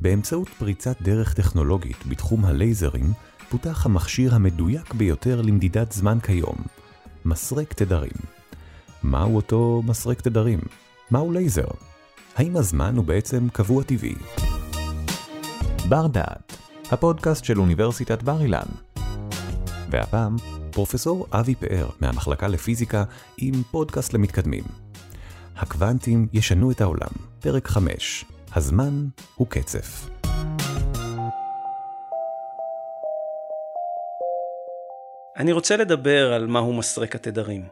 באמצעות פריצת דרך טכנולוגית בתחום הלייזרים, פותח המכשיר המדויק ביותר למדידת זמן כיום, מסרק תדרים. מהו אותו מסרק תדרים? מהו לייזר? האם הזמן הוא בעצם קבוע טבעי? בר דעת, הפודקאסט של אוניברסיטת בר אילן. והפעם, פרופסור אבי פאר מהמחלקה לפיזיקה עם פודקאסט למתקדמים. הקוונטים ישנו את העולם, פרק 5, הזמן הוא קצף. אני רוצה לדבר על מהו מסרק התדרים.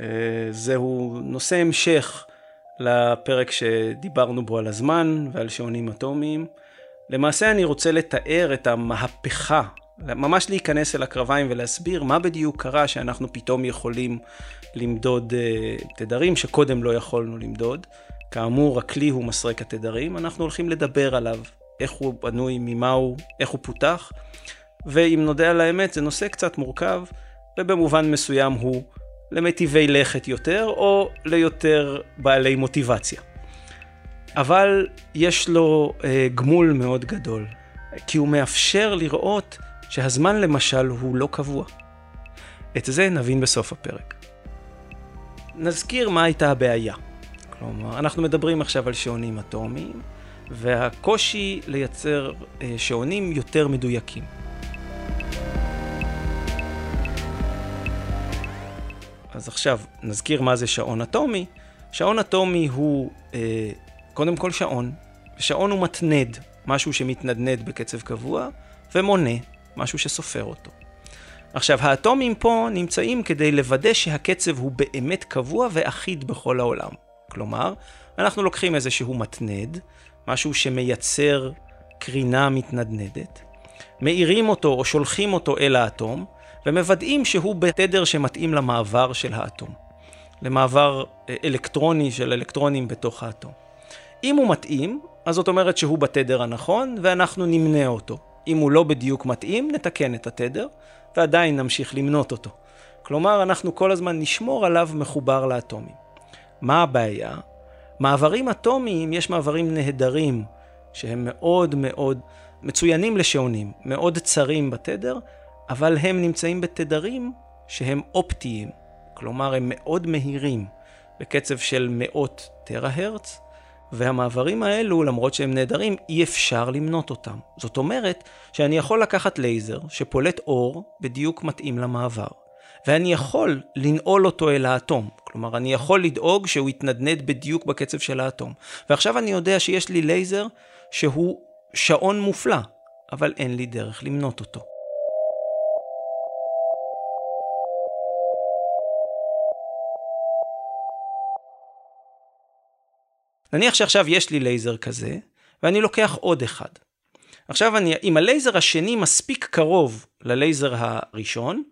אה, זהו נושא המשך לפרק שדיברנו בו על הזמן ועל שעונים אטומיים. למעשה אני רוצה לתאר את המהפכה, ממש להיכנס אל הקרביים ולהסביר מה בדיוק קרה שאנחנו פתאום יכולים למדוד uh, תדרים שקודם לא יכולנו למדוד. כאמור, הכלי הוא מסרק התדרים, אנחנו הולכים לדבר עליו, איך הוא בנוי, ממה הוא, איך הוא פותח, ואם נודה על האמת, זה נושא קצת מורכב, ובמובן מסוים הוא למטיבי לכת יותר, או ליותר בעלי מוטיבציה. אבל יש לו אה, גמול מאוד גדול, כי הוא מאפשר לראות שהזמן למשל הוא לא קבוע. את זה נבין בסוף הפרק. נזכיר מה הייתה הבעיה. כלומר, אנחנו מדברים עכשיו על שעונים אטומיים, והקושי לייצר אה, שעונים יותר מדויקים. אז עכשיו נזכיר מה זה שעון אטומי. שעון אטומי הוא אה, קודם כל שעון, ושעון הוא מתנד, משהו שמתנדנד בקצב קבוע, ומונה, משהו שסופר אותו. עכשיו, האטומים פה נמצאים כדי לוודא שהקצב הוא באמת קבוע ואחיד בכל העולם. כלומר, אנחנו לוקחים איזשהו מתנד, משהו שמייצר קרינה מתנדנדת, מאירים אותו או שולחים אותו אל האטום, ומוודאים שהוא בתדר שמתאים למעבר של האטום, למעבר אה, אלקטרוני של אלקטרונים בתוך האטום. אם הוא מתאים, אז זאת אומרת שהוא בתדר הנכון, ואנחנו נמנה אותו. אם הוא לא בדיוק מתאים, נתקן את התדר, ועדיין נמשיך למנות אותו. כלומר, אנחנו כל הזמן נשמור עליו מחובר לאטומים. מה הבעיה? מעברים אטומיים, יש מעברים נהדרים, שהם מאוד מאוד מצוינים לשעונים, מאוד צרים בתדר, אבל הם נמצאים בתדרים שהם אופטיים, כלומר הם מאוד מהירים, בקצב של מאות טרה-הרץ, והמעברים האלו, למרות שהם נהדרים, אי אפשר למנות אותם. זאת אומרת שאני יכול לקחת לייזר שפולט אור בדיוק מתאים למעבר, ואני יכול לנעול אותו אל האטום. כלומר, אני יכול לדאוג שהוא יתנדנד בדיוק בקצב של האטום. ועכשיו אני יודע שיש לי לייזר שהוא שעון מופלא, אבל אין לי דרך למנות אותו. נניח שעכשיו יש לי לייזר כזה, ואני לוקח עוד אחד. עכשיו אני, אם הלייזר השני מספיק קרוב ללייזר הראשון,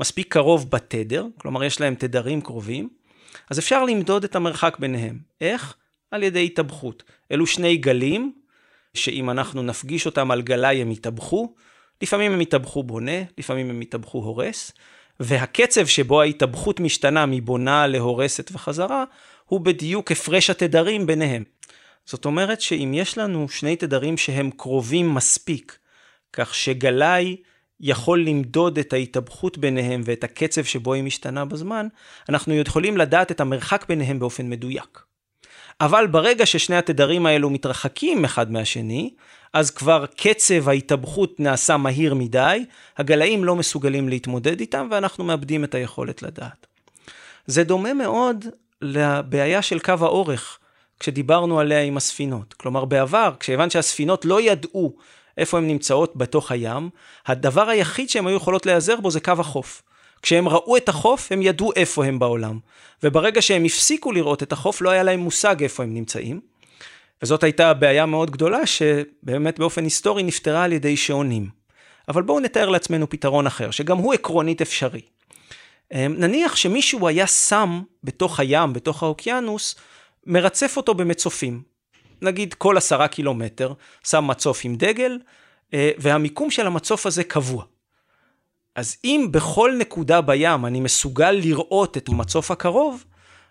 מספיק קרוב בתדר, כלומר יש להם תדרים קרובים, אז אפשר למדוד את המרחק ביניהם. איך? על ידי התאבכות. אלו שני גלים, שאם אנחנו נפגיש אותם על גלאי הם יתאבכו, לפעמים הם יתאבכו בונה, לפעמים הם יתאבכו הורס, והקצב שבו ההתאבכות משתנה מבונה להורסת וחזרה, הוא בדיוק הפרש התדרים ביניהם. זאת אומרת שאם יש לנו שני תדרים שהם קרובים מספיק, כך שגלאי יכול למדוד את ההתאבכות ביניהם ואת הקצב שבו היא משתנה בזמן, אנחנו יכולים לדעת את המרחק ביניהם באופן מדויק. אבל ברגע ששני התדרים האלו מתרחקים אחד מהשני, אז כבר קצב ההתאבכות נעשה מהיר מדי, הגלאים לא מסוגלים להתמודד איתם ואנחנו מאבדים את היכולת לדעת. זה דומה מאוד לבעיה של קו האורך, כשדיברנו עליה עם הספינות. כלומר, בעבר, כשהבנת שהספינות לא ידעו איפה הן נמצאות בתוך הים, הדבר היחיד שהן היו יכולות להיעזר בו זה קו החוף. כשהם ראו את החוף, הם ידעו איפה הם בעולם. וברגע שהם הפסיקו לראות את החוף, לא היה להם מושג איפה הם נמצאים. וזאת הייתה בעיה מאוד גדולה, שבאמת באופן היסטורי נפתרה על ידי שעונים. אבל בואו נתאר לעצמנו פתרון אחר, שגם הוא עקרונית אפשרי. אמ, נניח שמישהו היה שם בתוך הים, בתוך האוקיינוס, מרצף אותו במצופים. נגיד כל עשרה קילומטר, שם מצוף עם דגל, אה, והמיקום של המצוף הזה קבוע. אז אם בכל נקודה בים אני מסוגל לראות את המצוף הקרוב,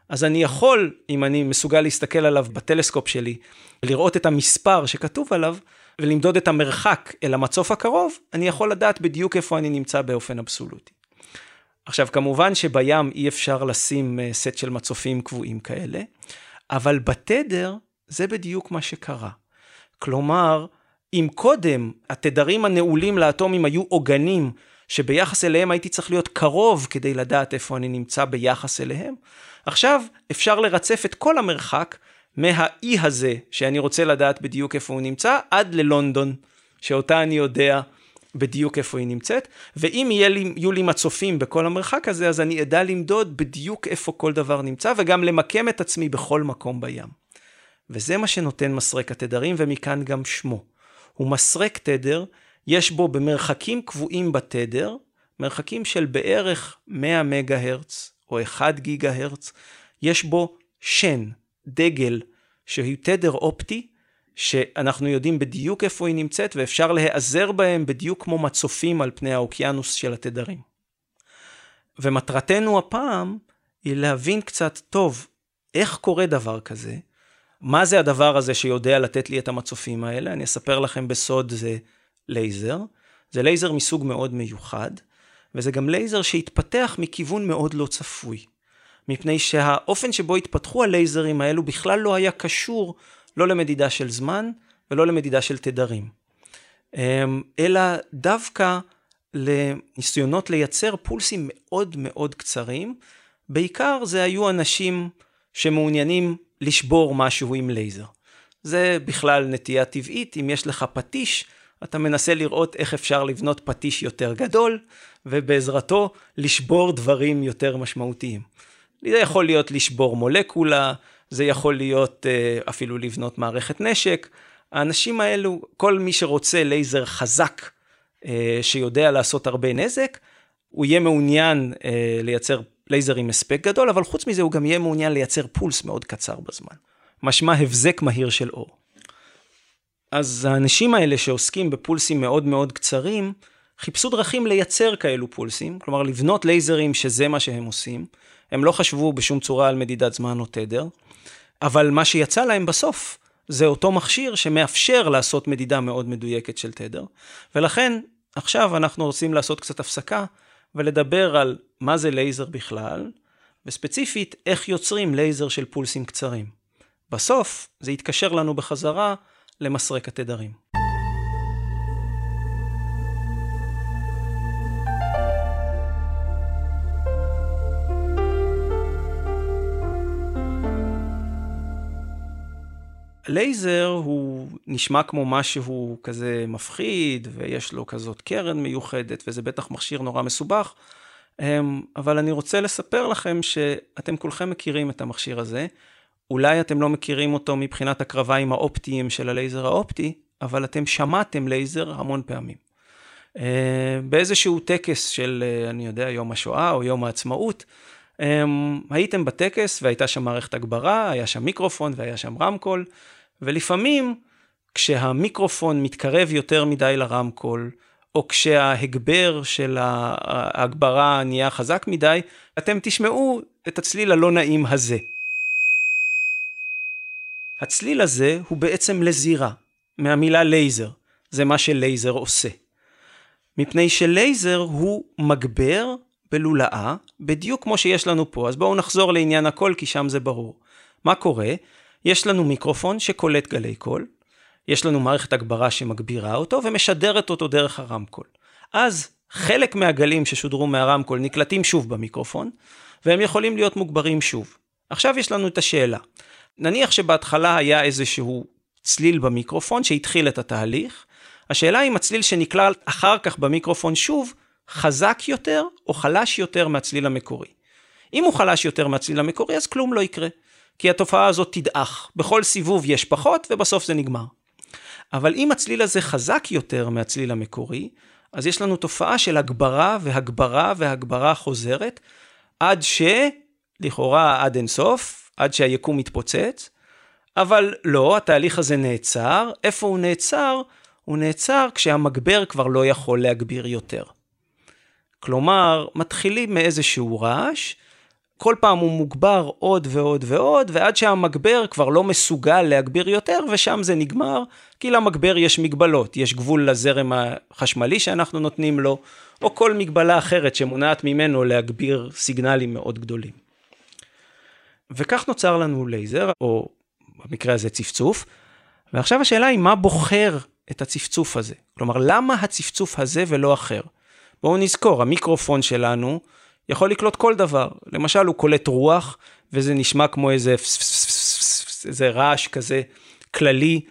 אז אני יכול, אם אני מסוגל להסתכל עליו בטלסקופ שלי, לראות את המספר שכתוב עליו, ולמדוד את המרחק אל המצוף הקרוב, אני יכול לדעת בדיוק איפה אני נמצא באופן אבסולוטי. עכשיו, כמובן שבים אי אפשר לשים אה, סט של מצופים קבועים כאלה, אבל בתדר זה בדיוק מה שקרה. כלומר, אם קודם התדרים הנעולים לאטומים היו עוגנים, שביחס אליהם הייתי צריך להיות קרוב כדי לדעת איפה אני נמצא ביחס אליהם, עכשיו אפשר לרצף את כל המרחק מהאי הזה, שאני רוצה לדעת בדיוק איפה הוא נמצא, עד ללונדון, שאותה אני יודע בדיוק איפה היא נמצאת, ואם לי, יהיו לי מצופים בכל המרחק הזה, אז אני אדע למדוד בדיוק איפה כל דבר נמצא, וגם למקם את עצמי בכל מקום בים. וזה מה שנותן מסרק התדרים, ומכאן גם שמו. הוא מסרק תדר, יש בו במרחקים קבועים בתדר, מרחקים של בערך 100 מגה הרץ או 1 גיגה הרץ, יש בו שן, דגל, שהיא תדר אופטי, שאנחנו יודעים בדיוק איפה היא נמצאת ואפשר להיעזר בהם בדיוק כמו מצופים על פני האוקיינוס של התדרים. ומטרתנו הפעם היא להבין קצת טוב איך קורה דבר כזה, מה זה הדבר הזה שיודע לתת לי את המצופים האלה, אני אספר לכם בסוד זה לייזר. זה לייזר מסוג מאוד מיוחד, וזה גם לייזר שהתפתח מכיוון מאוד לא צפוי. מפני שהאופן שבו התפתחו הלייזרים האלו בכלל לא היה קשור לא למדידה של זמן ולא למדידה של תדרים. אמ, אלא דווקא לניסיונות לייצר פולסים מאוד מאוד קצרים. בעיקר זה היו אנשים שמעוניינים לשבור משהו עם לייזר. זה בכלל נטייה טבעית, אם יש לך פטיש, אתה מנסה לראות איך אפשר לבנות פטיש יותר גדול, ובעזרתו לשבור דברים יותר משמעותיים. זה יכול להיות לשבור מולקולה, זה יכול להיות אה, אפילו לבנות מערכת נשק. האנשים האלו, כל מי שרוצה לייזר חזק, אה, שיודע לעשות הרבה נזק, הוא יהיה מעוניין אה, לייצר לייזר עם הספק גדול, אבל חוץ מזה הוא גם יהיה מעוניין לייצר פולס מאוד קצר בזמן. משמע הבזק מהיר של אור. אז האנשים האלה שעוסקים בפולסים מאוד מאוד קצרים, חיפשו דרכים לייצר כאלו פולסים, כלומר לבנות לייזרים שזה מה שהם עושים. הם לא חשבו בשום צורה על מדידת זמן או תדר, אבל מה שיצא להם בסוף זה אותו מכשיר שמאפשר לעשות מדידה מאוד מדויקת של תדר, ולכן עכשיו אנחנו רוצים לעשות קצת הפסקה ולדבר על מה זה לייזר בכלל, וספציפית איך יוצרים לייזר של פולסים קצרים. בסוף זה יתקשר לנו בחזרה למסרק התדרים. לייזר הוא נשמע כמו משהו כזה מפחיד, ויש לו כזאת קרן מיוחדת, וזה בטח מכשיר נורא מסובך, אבל אני רוצה לספר לכם שאתם כולכם מכירים את המכשיר הזה. אולי אתם לא מכירים אותו מבחינת הקרביים האופטיים של הלייזר האופטי, אבל אתם שמעתם לייזר המון פעמים. אה, באיזשהו טקס של, אני יודע, יום השואה או יום העצמאות, אמ, הייתם בטקס והייתה שם מערכת הגברה, היה שם מיקרופון והיה שם רמקול, ולפעמים כשהמיקרופון מתקרב יותר מדי לרמקול, או כשההגבר של ההגברה נהיה חזק מדי, אתם תשמעו את הצליל הלא נעים הזה. הצליל הזה הוא בעצם לזירה, מהמילה לייזר, זה מה שלייזר עושה. מפני שלייזר הוא מגבר בלולאה, בדיוק כמו שיש לנו פה. אז בואו נחזור לעניין הקול, כי שם זה ברור. מה קורה? יש לנו מיקרופון שקולט גלי קול, יש לנו מערכת הגברה שמגבירה אותו ומשדרת אותו דרך הרמקול. אז חלק מהגלים ששודרו מהרמקול נקלטים שוב במיקרופון, והם יכולים להיות מוגברים שוב. עכשיו יש לנו את השאלה. נניח שבהתחלה היה איזשהו צליל במיקרופון שהתחיל את התהליך, השאלה אם הצליל שנקלט אחר כך במיקרופון שוב, חזק יותר או חלש יותר מהצליל המקורי. אם הוא חלש יותר מהצליל המקורי, אז כלום לא יקרה. כי התופעה הזאת תדעך. בכל סיבוב יש פחות, ובסוף זה נגמר. אבל אם הצליל הזה חזק יותר מהצליל המקורי, אז יש לנו תופעה של הגברה והגברה והגברה חוזרת, עד ש... לכאורה עד אינסוף, עד שהיקום מתפוצץ, אבל לא, התהליך הזה נעצר. איפה הוא נעצר? הוא נעצר כשהמגבר כבר לא יכול להגביר יותר. כלומר, מתחילים מאיזשהו רעש, כל פעם הוא מוגבר עוד ועוד ועוד, ועד שהמגבר כבר לא מסוגל להגביר יותר, ושם זה נגמר, כי למגבר יש מגבלות, יש גבול לזרם החשמלי שאנחנו נותנים לו, או כל מגבלה אחרת שמונעת ממנו להגביר סיגנלים מאוד גדולים. וכך נוצר לנו לייזר, או במקרה הזה צפצוף, ועכשיו השאלה היא מה בוחר את הצפצוף הזה? כלומר, למה הצפצוף הזה ולא אחר? בואו נזכור, המיקרופון שלנו יכול לקלוט כל דבר. למשל, הוא קולט רוח, וזה נשמע כמו איזה, איזה רעש כזה כללי,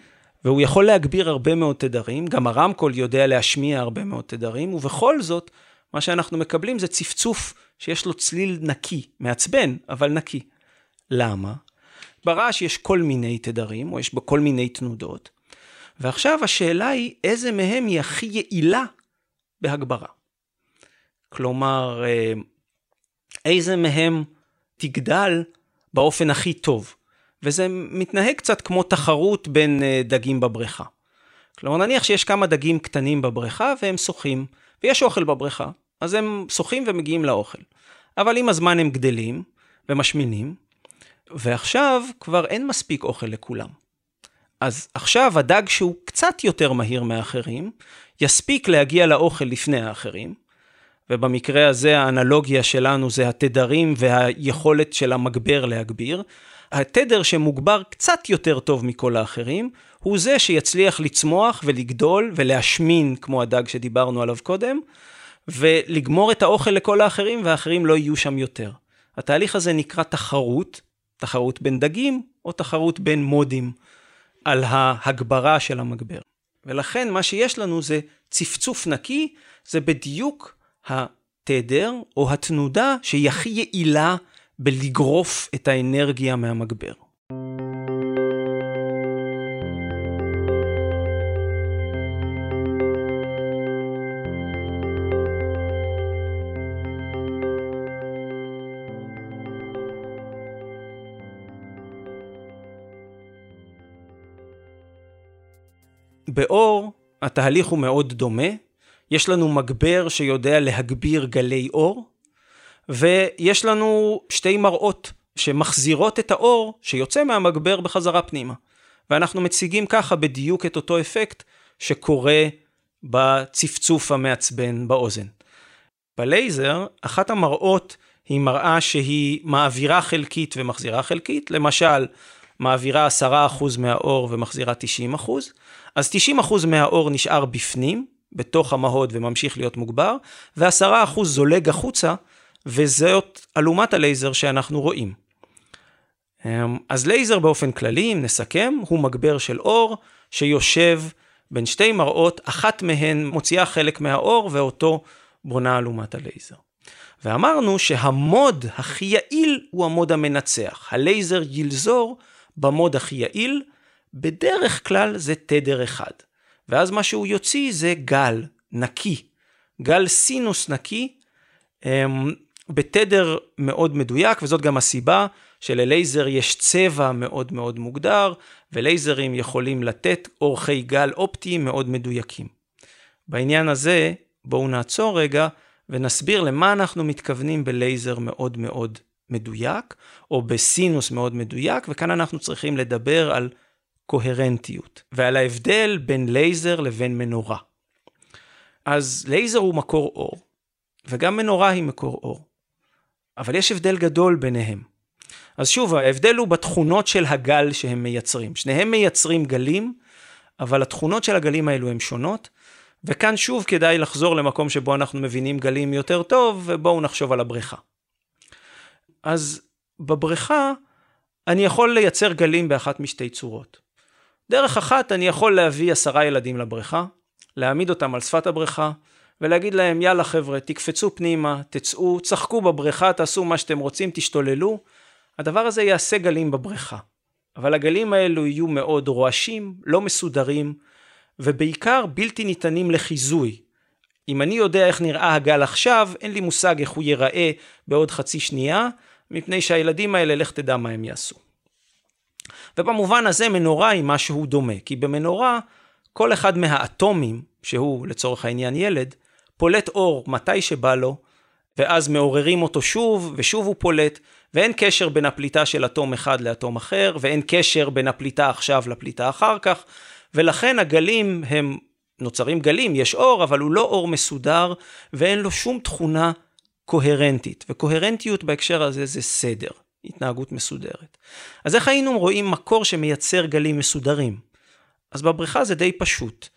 והוא יכול להגביר הרבה מאוד תדרים, גם הרמקול יודע להשמיע הרבה מאוד תדרים, ובכל זאת, מה שאנחנו מקבלים זה צפצוף שיש לו צליל נקי, מעצבן, אבל נקי. למה? ברעש יש כל מיני תדרים, או יש בו כל מיני תנודות, ועכשיו השאלה היא איזה מהם היא הכי יעילה בהגברה. כלומר, אה, איזה מהם תגדל באופן הכי טוב. וזה מתנהג קצת כמו תחרות בין אה, דגים בבריכה. כלומר, נניח שיש כמה דגים קטנים בבריכה והם שוחים, ויש אוכל בבריכה, אז הם שוחים ומגיעים לאוכל. אבל עם הזמן הם גדלים ומשמינים, ועכשיו כבר אין מספיק אוכל לכולם. אז עכשיו הדג שהוא קצת יותר מהיר מאחרים, יספיק להגיע לאוכל לפני האחרים, ובמקרה הזה האנלוגיה שלנו זה התדרים והיכולת של המגבר להגביר. התדר שמוגבר קצת יותר טוב מכל האחרים, הוא זה שיצליח לצמוח ולגדול ולהשמין, כמו הדג שדיברנו עליו קודם, ולגמור את האוכל לכל האחרים, והאחרים לא יהיו שם יותר. התהליך הזה נקרא תחרות, תחרות בין דגים, או תחרות בין מודים, על ההגברה של המגבר. ולכן מה שיש לנו זה צפצוף נקי, זה בדיוק התדר או התנודה שהיא הכי יעילה בלגרוף את האנרגיה מהמגבר. באור התהליך הוא מאוד דומה, יש לנו מגבר שיודע להגביר גלי אור, ויש לנו שתי מראות שמחזירות את האור שיוצא מהמגבר בחזרה פנימה. ואנחנו מציגים ככה בדיוק את אותו אפקט שקורה בצפצוף המעצבן באוזן. בלייזר, אחת המראות היא מראה שהיא מעבירה חלקית ומחזירה חלקית, למשל, מעבירה 10% מהאור ומחזירה 90%, אז 90% מהאור נשאר בפנים, בתוך המהוד וממשיך להיות מוגבר, ועשרה אחוז זולג החוצה, וזאת אלומת הלייזר שאנחנו רואים. אמ, אז לייזר באופן כללי, אם נסכם, הוא מגבר של אור שיושב בין שתי מראות, אחת מהן מוציאה חלק מהאור ואותו בונה אלומת הלייזר. ואמרנו שהמוד הכי יעיל הוא המוד המנצח. הלייזר ילזור במוד הכי יעיל, בדרך כלל זה תדר אחד. ואז מה שהוא יוציא זה גל נקי, גל סינוס נקי, אמ, בתדר מאוד מדויק, וזאת גם הסיבה שללייזר יש צבע מאוד מאוד מוגדר, ולייזרים יכולים לתת אורכי גל אופטיים מאוד מדויקים. בעניין הזה, בואו נעצור רגע ונסביר למה אנחנו מתכוונים בלייזר מאוד מאוד מדויק, או בסינוס מאוד מדויק, וכאן אנחנו צריכים לדבר על קוהרנטיות, ועל ההבדל בין לייזר לבין מנורה. אז לייזר הוא מקור אור, וגם מנורה היא מקור אור. אבל יש הבדל גדול ביניהם. אז שוב, ההבדל הוא בתכונות של הגל שהם מייצרים. שניהם מייצרים גלים, אבל התכונות של הגלים האלו הן שונות, וכאן שוב כדאי לחזור למקום שבו אנחנו מבינים גלים יותר טוב, ובואו נחשוב על הבריכה. אז בבריכה אני יכול לייצר גלים באחת משתי צורות. דרך אחת, אני יכול להביא עשרה ילדים לבריכה, להעמיד אותם על שפת הבריכה, ולהגיד להם, יאללה חבר'ה, תקפצו פנימה, תצאו, צחקו בבריכה, תעשו מה שאתם רוצים, תשתוללו. הדבר הזה יעשה גלים בבריכה. אבל הגלים האלו יהיו מאוד רועשים, לא מסודרים, ובעיקר בלתי ניתנים לחיזוי. אם אני יודע איך נראה הגל עכשיו, אין לי מושג איך הוא ייראה בעוד חצי שנייה, מפני שהילדים האלה, לך תדע מה הם יעשו. ובמובן הזה מנורה היא משהו דומה, כי במנורה כל אחד מהאטומים, שהוא לצורך העניין ילד, פולט אור מתי שבא לו, ואז מעוררים אותו שוב, ושוב הוא פולט, ואין קשר בין הפליטה של אטום אחד לאטום אחר, ואין קשר בין הפליטה עכשיו לפליטה אחר כך, ולכן הגלים הם, נוצרים גלים, יש אור, אבל הוא לא אור מסודר, ואין לו שום תכונה קוהרנטית, וקוהרנטיות בהקשר הזה זה סדר, התנהגות מסודרת. אז איך היינו רואים מקור שמייצר גלים מסודרים? אז בבריכה זה די פשוט.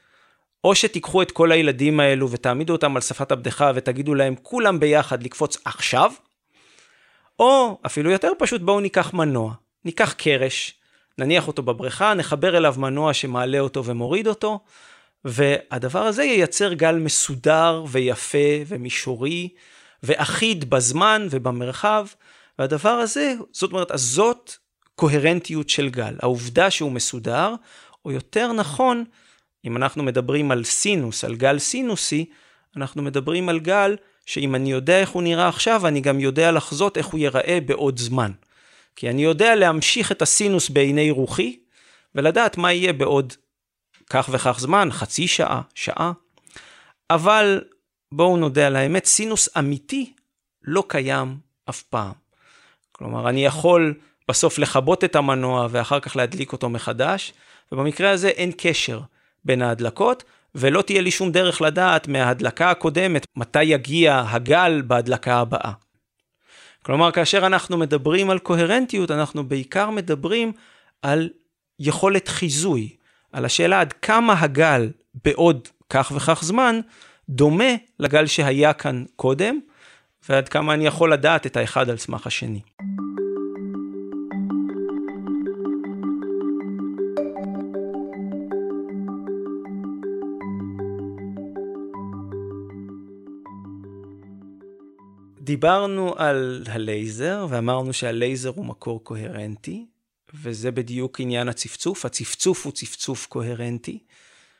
או שתיקחו את כל הילדים האלו ותעמידו אותם על שפת הבדיחה ותגידו להם כולם ביחד לקפוץ עכשיו, או אפילו יותר פשוט בואו ניקח מנוע, ניקח קרש, נניח אותו בבריכה, נחבר אליו מנוע שמעלה אותו ומוריד אותו, והדבר הזה ייצר גל מסודר ויפה ומישורי ואחיד בזמן ובמרחב, והדבר הזה, זאת אומרת, אז זאת קוהרנטיות של גל, העובדה שהוא מסודר, או יותר נכון, אם אנחנו מדברים על סינוס, על גל סינוסי, אנחנו מדברים על גל שאם אני יודע איך הוא נראה עכשיו, אני גם יודע לחזות איך הוא ייראה בעוד זמן. כי אני יודע להמשיך את הסינוס בעיני רוחי, ולדעת מה יהיה בעוד כך וכך זמן, חצי שעה, שעה. אבל בואו נודה על האמת, סינוס אמיתי לא קיים אף פעם. כלומר, אני יכול בסוף לכבות את המנוע ואחר כך להדליק אותו מחדש, ובמקרה הזה אין קשר בין ההדלקות, ולא תהיה לי שום דרך לדעת מההדלקה הקודמת מתי יגיע הגל בהדלקה הבאה. כלומר, כאשר אנחנו מדברים על קוהרנטיות, אנחנו בעיקר מדברים על יכולת חיזוי, על השאלה עד כמה הגל בעוד כך וכך זמן דומה לגל שהיה כאן קודם, ועד כמה אני יכול לדעת את האחד על סמך השני. דיברנו על הלייזר ואמרנו שהלייזר הוא מקור קוהרנטי, וזה בדיוק עניין הצפצוף. הצפצוף הוא צפצוף קוהרנטי,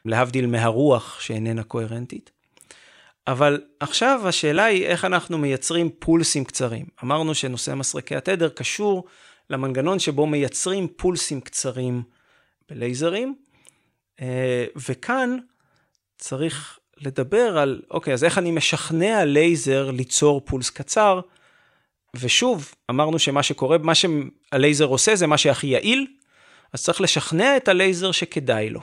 להבדיל מהרוח שאיננה קוהרנטית. אבל עכשיו השאלה היא איך אנחנו מייצרים פולסים קצרים. אמרנו שנושא מסרקי התדר קשור למנגנון שבו מייצרים פולסים קצרים בלייזרים, אה, וכאן צריך לדבר על, אוקיי, אז איך אני משכנע לייזר ליצור פולס קצר? ושוב, אמרנו שמה שקורה, מה שהלייזר עושה זה מה שהכי יעיל, אז צריך לשכנע את הלייזר שכדאי לו.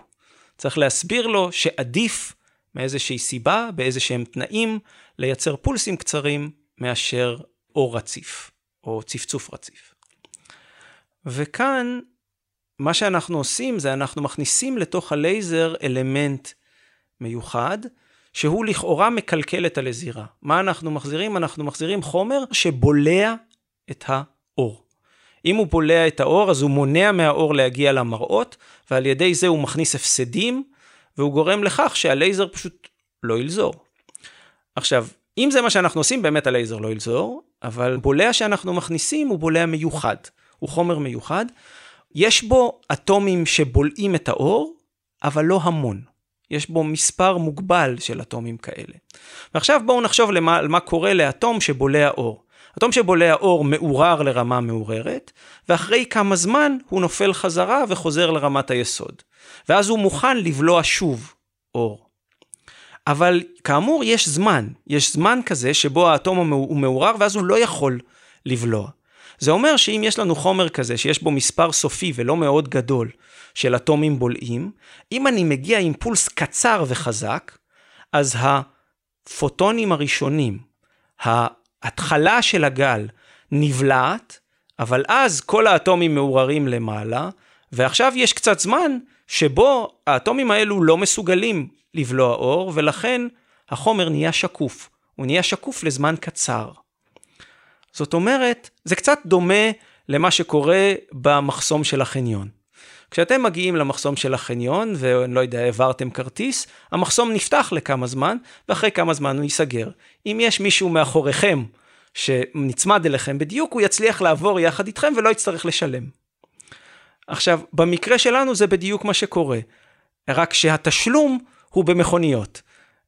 צריך להסביר לו שעדיף מאיזושהי סיבה, באיזשהם תנאים, לייצר פולסים קצרים מאשר אור רציף, או צפצוף רציף. וכאן, מה שאנחנו עושים זה אנחנו מכניסים לתוך הלייזר אלמנט מיוחד, שהוא לכאורה מקלקל את הנזירה. מה אנחנו מחזירים? אנחנו מחזירים חומר שבולע את האור. אם הוא בולע את האור, אז הוא מונע מהאור להגיע למראות, ועל ידי זה הוא מכניס הפסדים, והוא גורם לכך שהלייזר פשוט לא ילזור. עכשיו, אם זה מה שאנחנו עושים, באמת הלייזר לא ילזור, אבל בולע שאנחנו מכניסים הוא בולע מיוחד. הוא חומר מיוחד. יש בו אטומים שבולעים את האור, אבל לא המון. יש בו מספר מוגבל של אטומים כאלה. ועכשיו בואו נחשוב למה, מה קורה לאטום שבולע אור. אטום שבולע אור מעורר לרמה מעוררת, ואחרי כמה זמן הוא נופל חזרה וחוזר לרמת היסוד. ואז הוא מוכן לבלוע שוב אור. אבל כאמור יש זמן, יש זמן כזה שבו האטום הוא מעורר ואז הוא לא יכול לבלוע. זה אומר שאם יש לנו חומר כזה שיש בו מספר סופי ולא מאוד גדול של אטומים בולעים, אם אני מגיע עם פולס קצר וחזק, אז הפוטונים הראשונים, ההתחלה של הגל נבלעת, אבל אז כל האטומים מעוררים למעלה, ועכשיו יש קצת זמן שבו האטומים האלו לא מסוגלים לבלוע אור, ולכן החומר נהיה שקוף. הוא נהיה שקוף לזמן קצר. זאת אומרת, זה קצת דומה למה שקורה במחסום של החניון. כשאתם מגיעים למחסום של החניון, ואני לא יודע, העברתם כרטיס, המחסום נפתח לכמה זמן, ואחרי כמה זמן הוא ייסגר. אם יש מישהו מאחוריכם שנצמד אליכם בדיוק, הוא יצליח לעבור יחד איתכם ולא יצטרך לשלם. עכשיו, במקרה שלנו זה בדיוק מה שקורה, רק שהתשלום הוא במכוניות.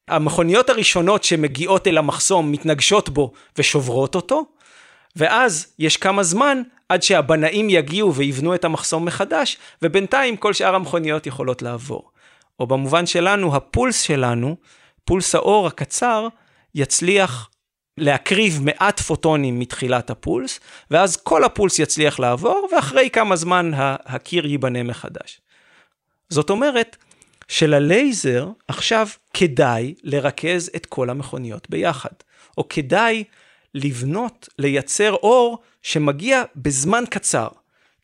המכוניות הראשונות שמגיעות אל המחסום מתנגשות בו ושוברות אותו, ואז יש כמה זמן עד שהבנאים יגיעו ויבנו את המחסום מחדש, ובינתיים כל שאר המכוניות יכולות לעבור. או במובן שלנו, הפולס שלנו, פולס האור הקצר, יצליח להקריב מעט פוטונים מתחילת הפולס, ואז כל הפולס יצליח לעבור, ואחרי כמה זמן הקיר ייבנה מחדש. זאת אומרת, שללייזר עכשיו כדאי לרכז את כל המכוניות ביחד, או כדאי לבנות, לייצר אור שמגיע בזמן קצר.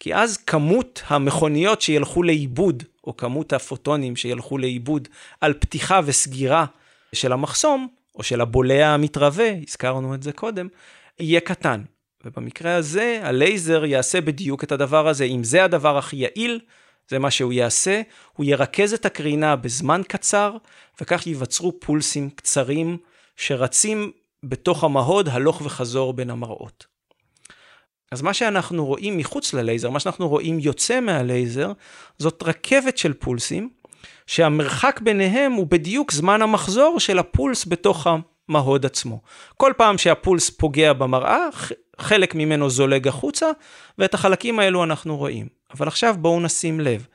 כי אז כמות המכוניות שילכו לאיבוד, או כמות הפוטונים שילכו לאיבוד על פתיחה וסגירה של המחסום, או של הבולע המתרבה, הזכרנו את זה קודם, יהיה קטן. ובמקרה הזה, הלייזר יעשה בדיוק את הדבר הזה. אם זה הדבר הכי יעיל, זה מה שהוא יעשה, הוא ירכז את הקרינה בזמן קצר, וכך ייווצרו פולסים קצרים שרצים בתוך המהוד הלוך וחזור בין המראות. אז מה שאנחנו רואים מחוץ ללייזר, מה שאנחנו רואים יוצא מהלייזר, זאת רכבת של פולסים, שהמרחק ביניהם הוא בדיוק זמן המחזור של הפולס בתוך המהוד עצמו. כל פעם שהפולס פוגע במראה, חלק ממנו זולג החוצה, ואת החלקים האלו אנחנו רואים. אבל עכשיו בואו נשים לב.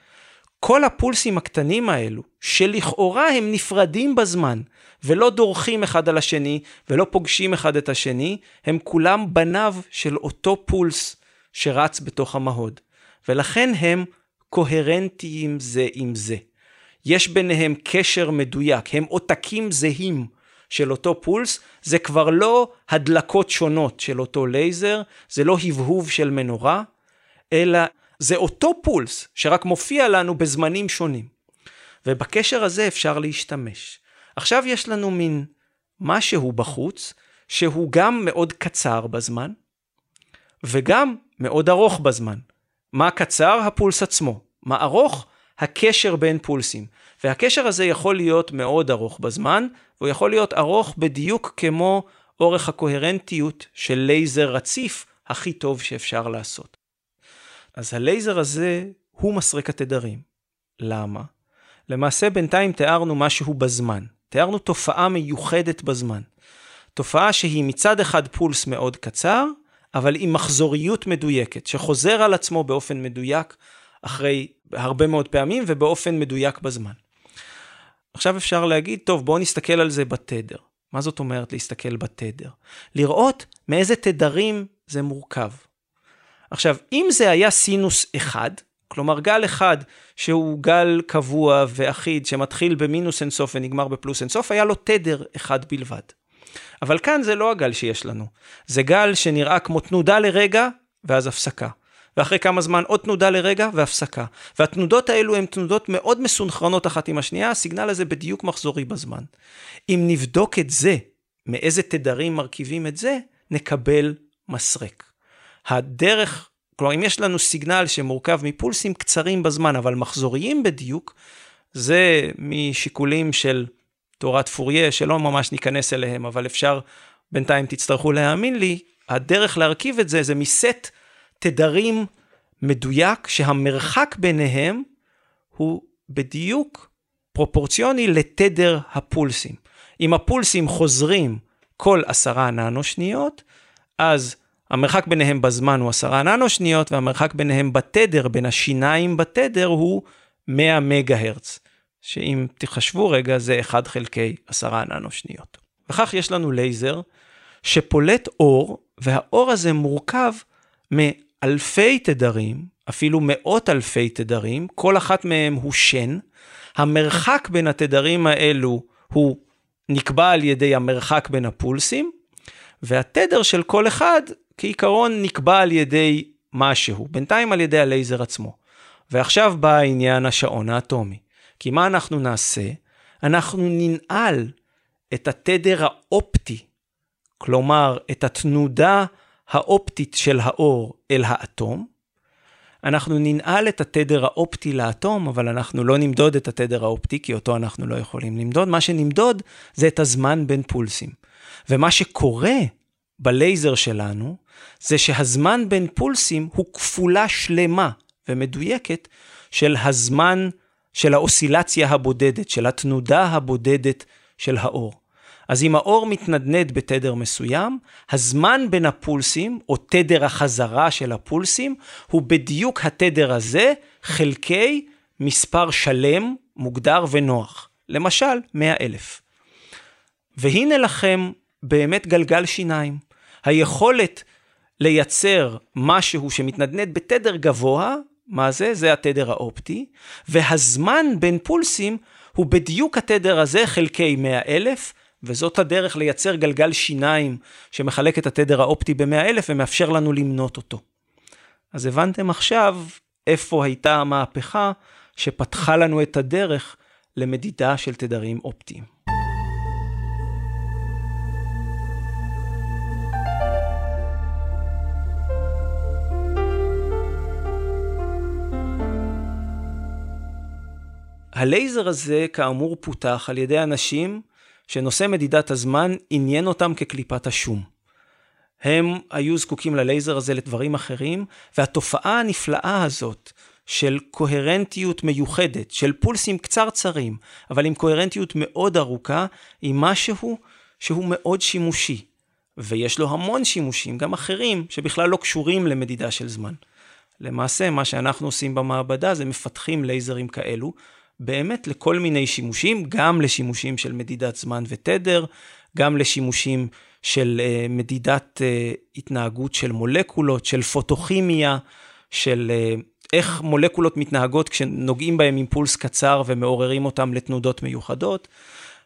כל הפולסים הקטנים האלו, שלכאורה הם נפרדים בזמן, ולא דורכים אחד על השני, ולא פוגשים אחד את השני, הם כולם בניו של אותו פולס שרץ בתוך המהוד. ולכן הם קוהרנטיים זה עם זה. יש ביניהם קשר מדויק, הם עותקים זהים של אותו פולס, זה כבר לא הדלקות שונות של אותו לייזר, זה לא הבהוב של מנורה, אלא זה אותו פולס שרק מופיע לנו בזמנים שונים. ובקשר הזה אפשר להשתמש. עכשיו יש לנו מין משהו בחוץ, שהוא גם מאוד קצר בזמן, וגם מאוד ארוך בזמן. מה קצר? הפולס עצמו. מה ארוך? הקשר בין פולסים. והקשר הזה יכול להיות מאוד ארוך בזמן, והוא יכול להיות ארוך בדיוק כמו אורך הקוהרנטיות של לייזר רציף הכי טוב שאפשר לעשות. אז הלייזר הזה הוא מסרק התדרים. למה? למעשה בינתיים תיארנו משהו בזמן. תיארנו תופעה מיוחדת בזמן. תופעה שהיא מצד אחד פולס מאוד קצר, אבל עם מחזוריות מדויקת, שחוזר על עצמו באופן מדויק אחרי הרבה מאוד פעמים ובאופן מדויק בזמן. עכשיו אפשר להגיד, טוב, בואו נסתכל על זה בתדר. מה זאת אומרת להסתכל בתדר? לראות מאיזה תדרים זה מורכב. עכשיו, אם זה היה סינוס אחד, כלומר גל אחד שהוא גל קבוע ואחיד שמתחיל במינוס אינסוף ונגמר בפלוס אינסוף, היה לו תדר אחד בלבד. אבל כאן זה לא הגל שיש לנו, זה גל שנראה כמו תנודה לרגע ואז הפסקה. ואחרי כמה זמן עוד תנודה לרגע והפסקה. והתנודות האלו הן תנודות מאוד מסונכרנות אחת עם השנייה, הסיגנל הזה בדיוק מחזורי בזמן. אם נבדוק את זה, מאיזה תדרים מרכיבים את זה, נקבל מסרק. הדרך, כלומר אם יש לנו סיגנל שמורכב מפולסים קצרים בזמן אבל מחזוריים בדיוק, זה משיקולים של תורת פוריה שלא ממש ניכנס אליהם, אבל אפשר, בינתיים תצטרכו להאמין לי, הדרך להרכיב את זה זה מסט תדרים מדויק שהמרחק ביניהם הוא בדיוק פרופורציוני לתדר הפולסים. אם הפולסים חוזרים כל עשרה ננו שניות, אז המרחק ביניהם בזמן הוא עשרה ננו שניות, והמרחק ביניהם בתדר, בין השיניים בתדר, הוא 100 מגה הרץ, שאם תחשבו רגע, זה 1 חלקי עשרה ננו שניות. וכך יש לנו לייזר שפולט אור, והאור הזה מורכב מאלפי תדרים, אפילו מאות אלפי תדרים, כל אחת מהם הוא שן. המרחק בין התדרים האלו הוא נקבע על ידי המרחק בין הפולסים, והתדר של כל אחד כעיקרון נקבע על ידי משהו, בינתיים על ידי הלייזר עצמו. ועכשיו בא העניין השעון האטומי. כי מה אנחנו נעשה? אנחנו ננעל את התדר האופטי, כלומר את התנודה האופטית של האור אל האטום. אנחנו ננעל את התדר האופטי לאטום, אבל אנחנו לא נמדוד את התדר האופטי, כי אותו אנחנו לא יכולים למדוד. מה שנמדוד זה את הזמן בין פולסים. ומה שקורה בלייזר שלנו, זה שהזמן בין פולסים הוא כפולה שלמה ומדויקת של הזמן של האוסילציה הבודדת, של התנודה הבודדת של האור. אז אם האור מתנדנד בתדר מסוים, הזמן בין הפולסים, או תדר החזרה של הפולסים, הוא בדיוק התדר הזה, חלקי מספר שלם, מוגדר ונוח. למשל, 100 אלף. והנה לכם באמת גלגל שיניים. היכולת לייצר משהו שמתנדנד בתדר גבוה, מה זה? זה התדר האופטי, והזמן בין פולסים הוא בדיוק התדר הזה חלקי 100 אלף, וזאת הדרך לייצר גלגל שיניים שמחלק את התדר האופטי ב-100 אלף ומאפשר לנו למנות אותו. אז הבנתם עכשיו איפה הייתה המהפכה שפתחה לנו את הדרך למדידה של תדרים אופטיים. הלייזר הזה כאמור פותח על ידי אנשים שנושא מדידת הזמן עניין אותם כקליפת השום. הם היו זקוקים ללייזר הזה לדברים אחרים, והתופעה הנפלאה הזאת של קוהרנטיות מיוחדת, של פולסים קצרצרים, אבל עם קוהרנטיות מאוד ארוכה, היא משהו שהוא מאוד שימושי. ויש לו המון שימושים, גם אחרים, שבכלל לא קשורים למדידה של זמן. למעשה, מה שאנחנו עושים במעבדה זה מפתחים לייזרים כאלו, באמת לכל מיני שימושים, גם לשימושים של מדידת זמן ותדר, גם לשימושים של uh, מדידת uh, התנהגות של מולקולות, של פוטוכימיה, של אה, איך מולקולות מתנהגות כשנוגעים בהם עם פולס קצר ומעוררים אותם לתנודות מיוחדות.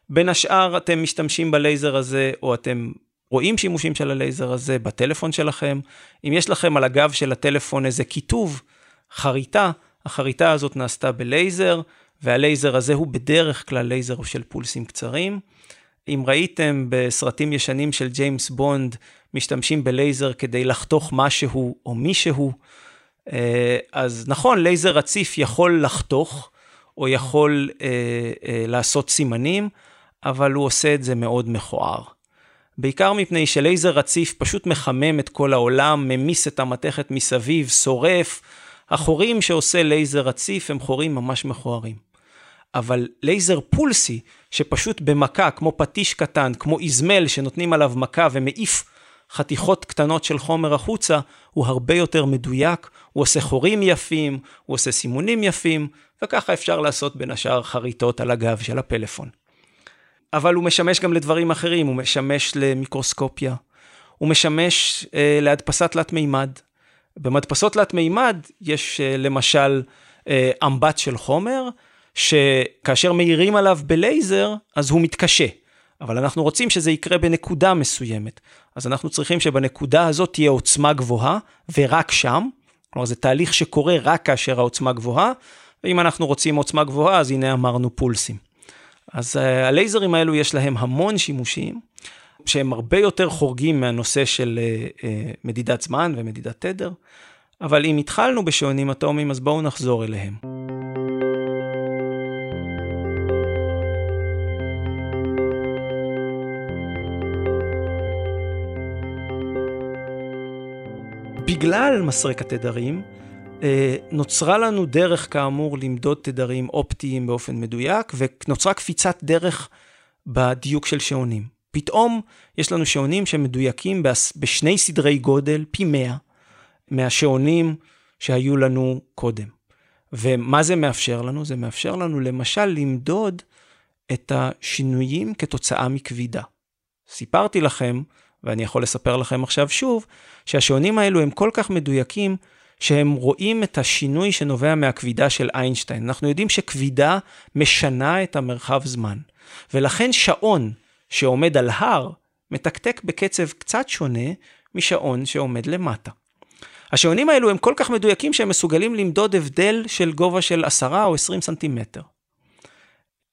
בין השאר אתם משתמשים בלייזר הזה, או אתם רואים שימושים של הלייזר הזה בטלפון שלכם. אם יש לכם על הגב של הטלפון איזה כיתוב, חריטה, החריטה הזאת נעשתה בלייזר, והלייזר הזה הוא בדרך כלל לייזר של פולסים קצרים. אם ראיתם בסרטים ישנים של ג'יימס בונד, משתמשים בלייזר כדי לחתוך משהו או מישהו, אה, אז נכון, לייזר רציף יכול לחתוך, או יכול אה, אה, לעשות סימנים, אבל הוא עושה את זה מאוד מכוער. בעיקר מפני שלייזר רציף פשוט מחמם את כל העולם, ממיס את המתכת מסביב, שורף. החורים שעושה לייזר רציף הם חורים ממש מכוערים. אבל לייזר פולסי, שפשוט במכה, כמו פטיש קטן, כמו איזמל שנותנים עליו מכה ומעיף חתיכות קטנות של חומר החוצה, הוא הרבה יותר מדויק, הוא עושה חורים יפים, הוא עושה סימונים יפים, וככה אפשר לעשות בין השאר חריטות על הגב של הפלאפון. אבל הוא משמש גם לדברים אחרים, הוא משמש למיקרוסקופיה, הוא משמש אה, להדפסת תלת מימד. במדפסות תלת מימד יש אה, למשל אה, אמבט של חומר, שכאשר מאירים עליו בלייזר, אז הוא מתקשה. אבל אנחנו רוצים שזה יקרה בנקודה מסוימת. אז אנחנו צריכים שבנקודה הזאת תהיה עוצמה גבוהה, ורק שם. כלומר, זה תהליך שקורה רק כאשר העוצמה גבוהה, ואם אנחנו רוצים עוצמה גבוהה, אז הנה אמרנו פולסים. אז uh, הלייזרים האלו יש להם המון שימושים, שהם הרבה יותר חורגים מהנושא של uh, uh, מדידת זמן ומדידת תדר, אבל אם התחלנו בשעונים אטומיים, אז בואו נחזור אליהם. בגלל מסרק התדרים, אה, נוצרה לנו דרך כאמור למדוד תדרים אופטיים באופן מדויק, ונוצרה קפיצת דרך בדיוק של שעונים. פתאום יש לנו שעונים שמדויקים בשני סדרי גודל, פי 100, מהשעונים שהיו לנו קודם. ומה זה מאפשר לנו? זה מאפשר לנו למשל למדוד את השינויים כתוצאה מכבידה. סיפרתי לכם ואני יכול לספר לכם עכשיו שוב, שהשעונים האלו הם כל כך מדויקים, שהם רואים את השינוי שנובע מהכבידה של איינשטיין. אנחנו יודעים שכבידה משנה את המרחב זמן, ולכן שעון שעומד על הר, מתקתק בקצב קצת שונה משעון שעומד למטה. השעונים האלו הם כל כך מדויקים שהם מסוגלים למדוד הבדל של גובה של 10 או 20 סנטימטר.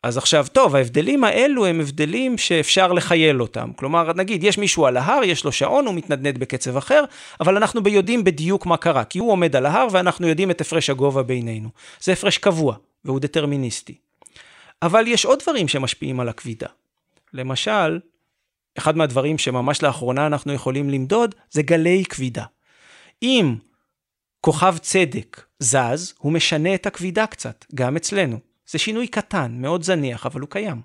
אז עכשיו, טוב, ההבדלים האלו הם הבדלים שאפשר לחייל אותם. כלומר, נגיד, יש מישהו על ההר, יש לו שעון, הוא מתנדנד בקצב אחר, אבל אנחנו יודעים בדיוק מה קרה, כי הוא עומד על ההר ואנחנו יודעים את הפרש הגובה בינינו. זה הפרש קבוע, והוא דטרמיניסטי. אבל יש עוד דברים שמשפיעים על הכבידה. למשל, אחד מהדברים שממש לאחרונה אנחנו יכולים למדוד, זה גלי כבידה. אם כוכב צדק זז, הוא משנה את הכבידה קצת, גם אצלנו. זה שינוי קטן, מאוד זניח, אבל הוא קיים.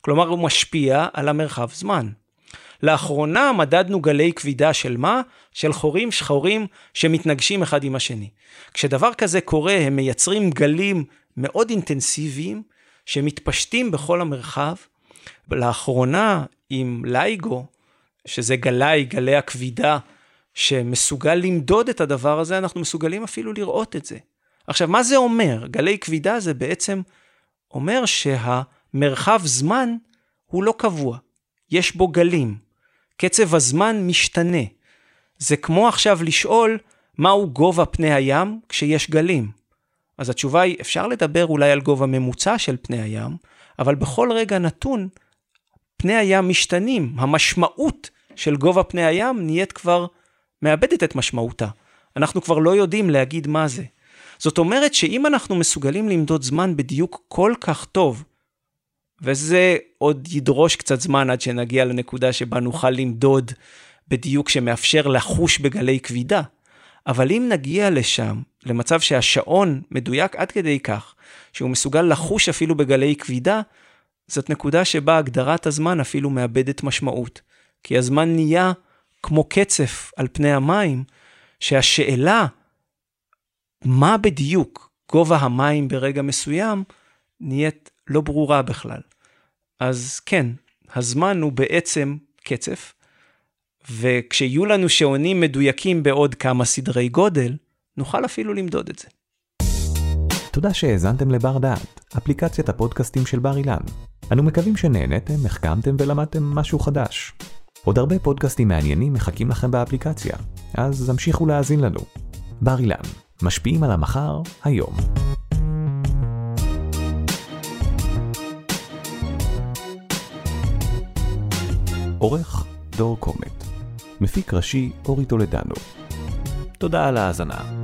כלומר, הוא משפיע על המרחב זמן. לאחרונה מדדנו גלי כבידה של מה? של חורים שחורים שמתנגשים אחד עם השני. כשדבר כזה קורה, הם מייצרים גלים מאוד אינטנסיביים שמתפשטים בכל המרחב. לאחרונה, עם לייגו, שזה גלאי, גלי הכבידה, שמסוגל למדוד את הדבר הזה, אנחנו מסוגלים אפילו לראות את זה. עכשיו, מה זה אומר? גלי כבידה זה בעצם אומר שהמרחב זמן הוא לא קבוע, יש בו גלים. קצב הזמן משתנה. זה כמו עכשיו לשאול מהו גובה פני הים כשיש גלים. אז התשובה היא, אפשר לדבר אולי על גובה ממוצע של פני הים, אבל בכל רגע נתון, פני הים משתנים. המשמעות של גובה פני הים נהיית כבר, מאבדת את משמעותה. אנחנו כבר לא יודעים להגיד מה זה. זאת אומרת שאם אנחנו מסוגלים למדוד זמן בדיוק כל כך טוב, וזה עוד ידרוש קצת זמן עד שנגיע לנקודה שבה נוכל למדוד בדיוק שמאפשר לחוש בגלי כבידה, אבל אם נגיע לשם, למצב שהשעון מדויק עד כדי כך, שהוא מסוגל לחוש אפילו בגלי כבידה, זאת נקודה שבה הגדרת הזמן אפילו מאבדת משמעות. כי הזמן נהיה כמו קצף על פני המים, שהשאלה מה בדיוק גובה המים ברגע מסוים, נהיית לא ברורה בכלל. אז כן, הזמן הוא בעצם קצף, וכשיהיו לנו שעונים מדויקים בעוד כמה סדרי גודל, נוכל אפילו למדוד את זה. תודה שהאזנתם לבר דעת, אפליקציית הפודקאסטים של בר אילן. אנו מקווים שנהנתם, החכמתם ולמדתם משהו חדש. עוד הרבה פודקאסטים מעניינים מחכים לכם באפליקציה, אז המשיכו להאזין לנו. בר אילן, משפיעים על המחר, היום. עורך דור קומט מפיק ראשי אורי טולדנו. תודה על ההאזנה.